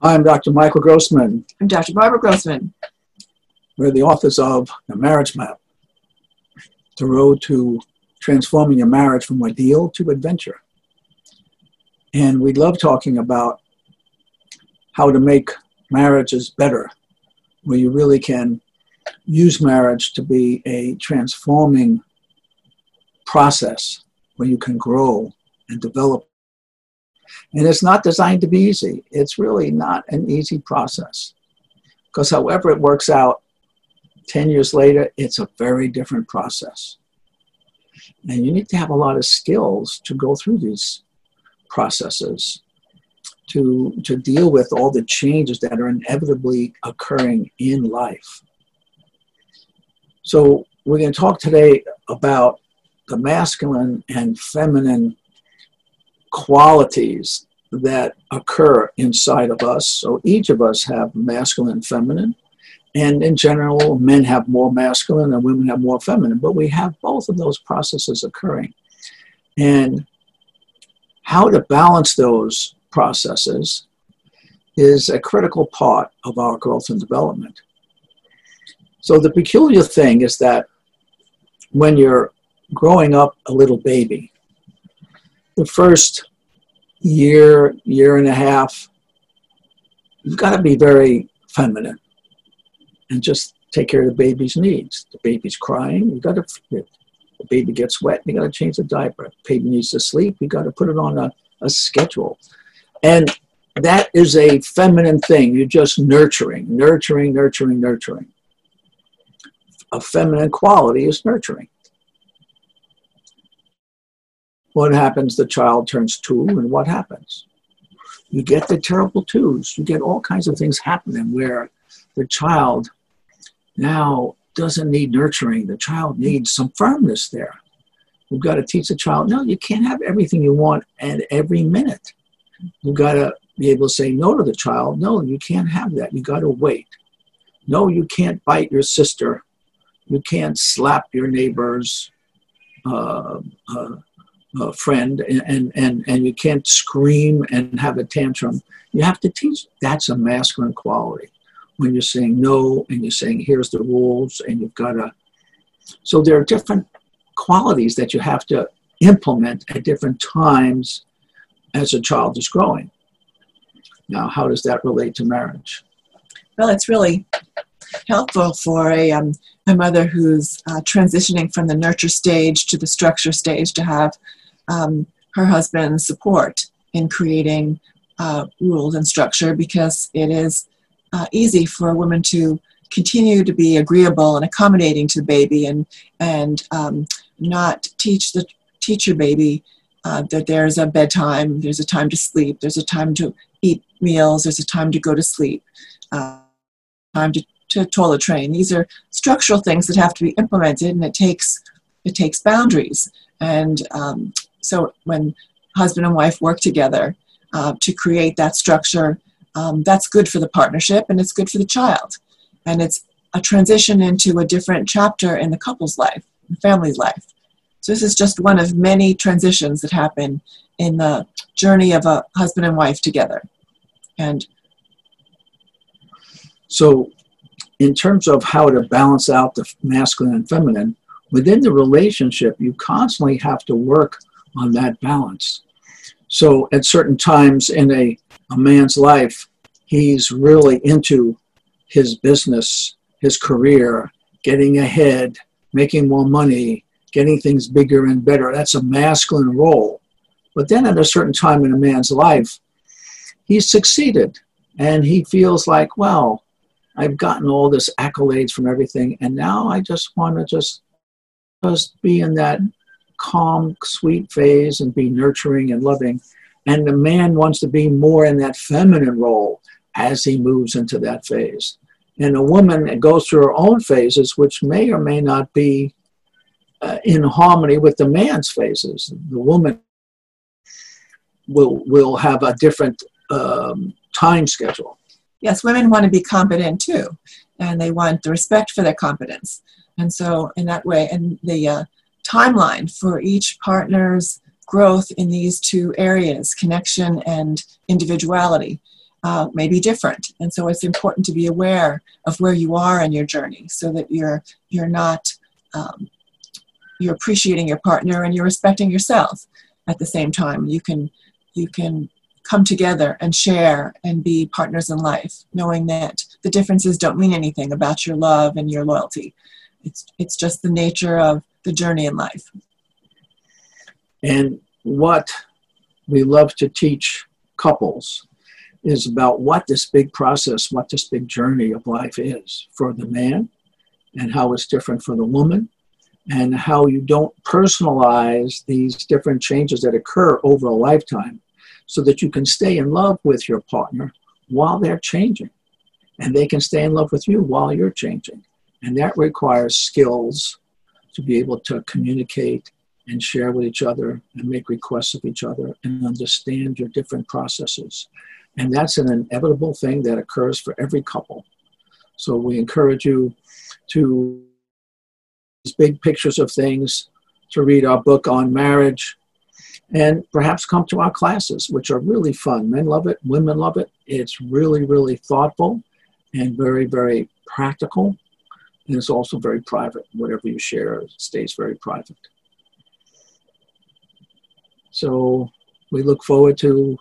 I'm Dr. Michael Grossman. I'm Dr. Barbara Grossman. We're the authors of The Marriage Map, the road to transforming your marriage from ordeal to adventure. And we love talking about how to make marriages better, where you really can use marriage to be a transforming process where you can grow and develop and it's not designed to be easy. It's really not an easy process. Because however it works out 10 years later, it's a very different process. And you need to have a lot of skills to go through these processes, to, to deal with all the changes that are inevitably occurring in life. So, we're going to talk today about the masculine and feminine qualities that occur inside of us. So each of us have masculine and feminine. And in general, men have more masculine and women have more feminine, but we have both of those processes occurring. And how to balance those processes is a critical part of our growth and development. So the peculiar thing is that when you're growing up a little baby, the first year, year and a half, you've got to be very feminine and just take care of the baby's needs. The baby's crying, You've got to, the baby gets wet, you got to change the diaper. The baby needs to sleep, you got to put it on a, a schedule. And that is a feminine thing. You're just nurturing, nurturing, nurturing, nurturing. A feminine quality is nurturing what happens? The child turns two, and what happens? You get the terrible twos. You get all kinds of things happening where the child now doesn't need nurturing. The child needs some firmness there. You've got to teach the child, no, you can't have everything you want at every minute. You've got to be able to say no to the child. No, you can't have that. You've got to wait. No, you can't bite your sister. You can't slap your neighbors. Uh, uh, uh, friend and, and, and you can't scream and have a tantrum. You have to teach that's a masculine quality when you're saying no and you're saying here's the rules and you've got to. So there are different qualities that you have to implement at different times as a child is growing. Now, how does that relate to marriage? Well, it's really helpful for a, um, a mother who's uh, transitioning from the nurture stage to the structure stage to have um, her husband's support in creating uh, rules and structure because it is uh, easy for a woman to continue to be agreeable and accommodating to the baby and and um, not teach the teach your baby uh, that there's a bedtime, there's a time to sleep, there's a time to eat meals, there's a time to go to sleep, uh, time to, to toll toilet train. These are structural things that have to be implemented, and it takes it takes boundaries. And um, so when husband and wife work together uh, to create that structure, um, that's good for the partnership and it's good for the child. And it's a transition into a different chapter in the couple's life, the family's life. So this is just one of many transitions that happen in the journey of a husband and wife together. And so in terms of how to balance out the masculine and feminine, within the relationship, you constantly have to work on that balance. So at certain times in a, a man's life, he's really into his business, his career, getting ahead, making more money, getting things bigger and better. That's a masculine role. But then at a certain time in a man's life, he's succeeded and he feels like, well, I've gotten all this accolades from everything, and now I just want to just just be in that calm, sweet phase and be nurturing and loving. And the man wants to be more in that feminine role as he moves into that phase. And a woman goes through her own phases, which may or may not be uh, in harmony with the man's phases. The woman will will have a different um, time schedule. Yes, women want to be competent too, and they want the respect for their competence. And so, in that way, and the uh, timeline for each partner's growth in these two areas, connection and individuality, uh, may be different. And so, it's important to be aware of where you are in your journey, so that you're you're not um, you're appreciating your partner and you're respecting yourself at the same time. You can you can come together and share and be partners in life, knowing that the differences don't mean anything about your love and your loyalty. It's, it's just the nature of the journey in life. And what we love to teach couples is about what this big process, what this big journey of life is for the man, and how it's different for the woman, and how you don't personalize these different changes that occur over a lifetime so that you can stay in love with your partner while they're changing. And they can stay in love with you while you're changing. And that requires skills to be able to communicate and share with each other and make requests of each other and understand your different processes. And that's an inevitable thing that occurs for every couple. So we encourage you to these big pictures of things, to read our book on marriage, and perhaps come to our classes, which are really fun. Men love it, women love it. It's really, really thoughtful and very, very practical. And it's also very private. Whatever you share stays very private. So we look forward to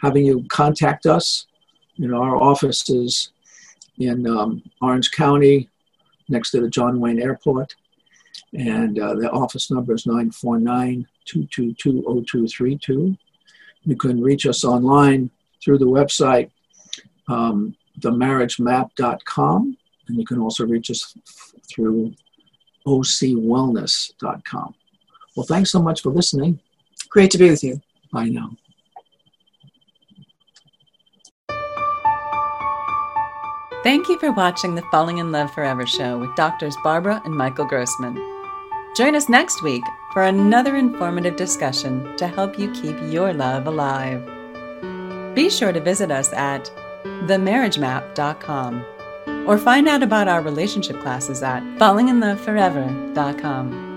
having you contact us. You know, our office is in um, Orange County, next to the John Wayne Airport. And uh, the office number is 949 222 0232. You can reach us online through the website, um, themarriagemap.com, and you can also reach us f- through ocwellness.com. Well, thanks so much for listening. Great to be with you. Bye now. Thank you for watching the Falling in Love Forever show with doctors Barbara and Michael Grossman. Join us next week for another informative discussion to help you keep your love alive. Be sure to visit us at themarriagemap.com or find out about our relationship classes at fallinginloveforever.com.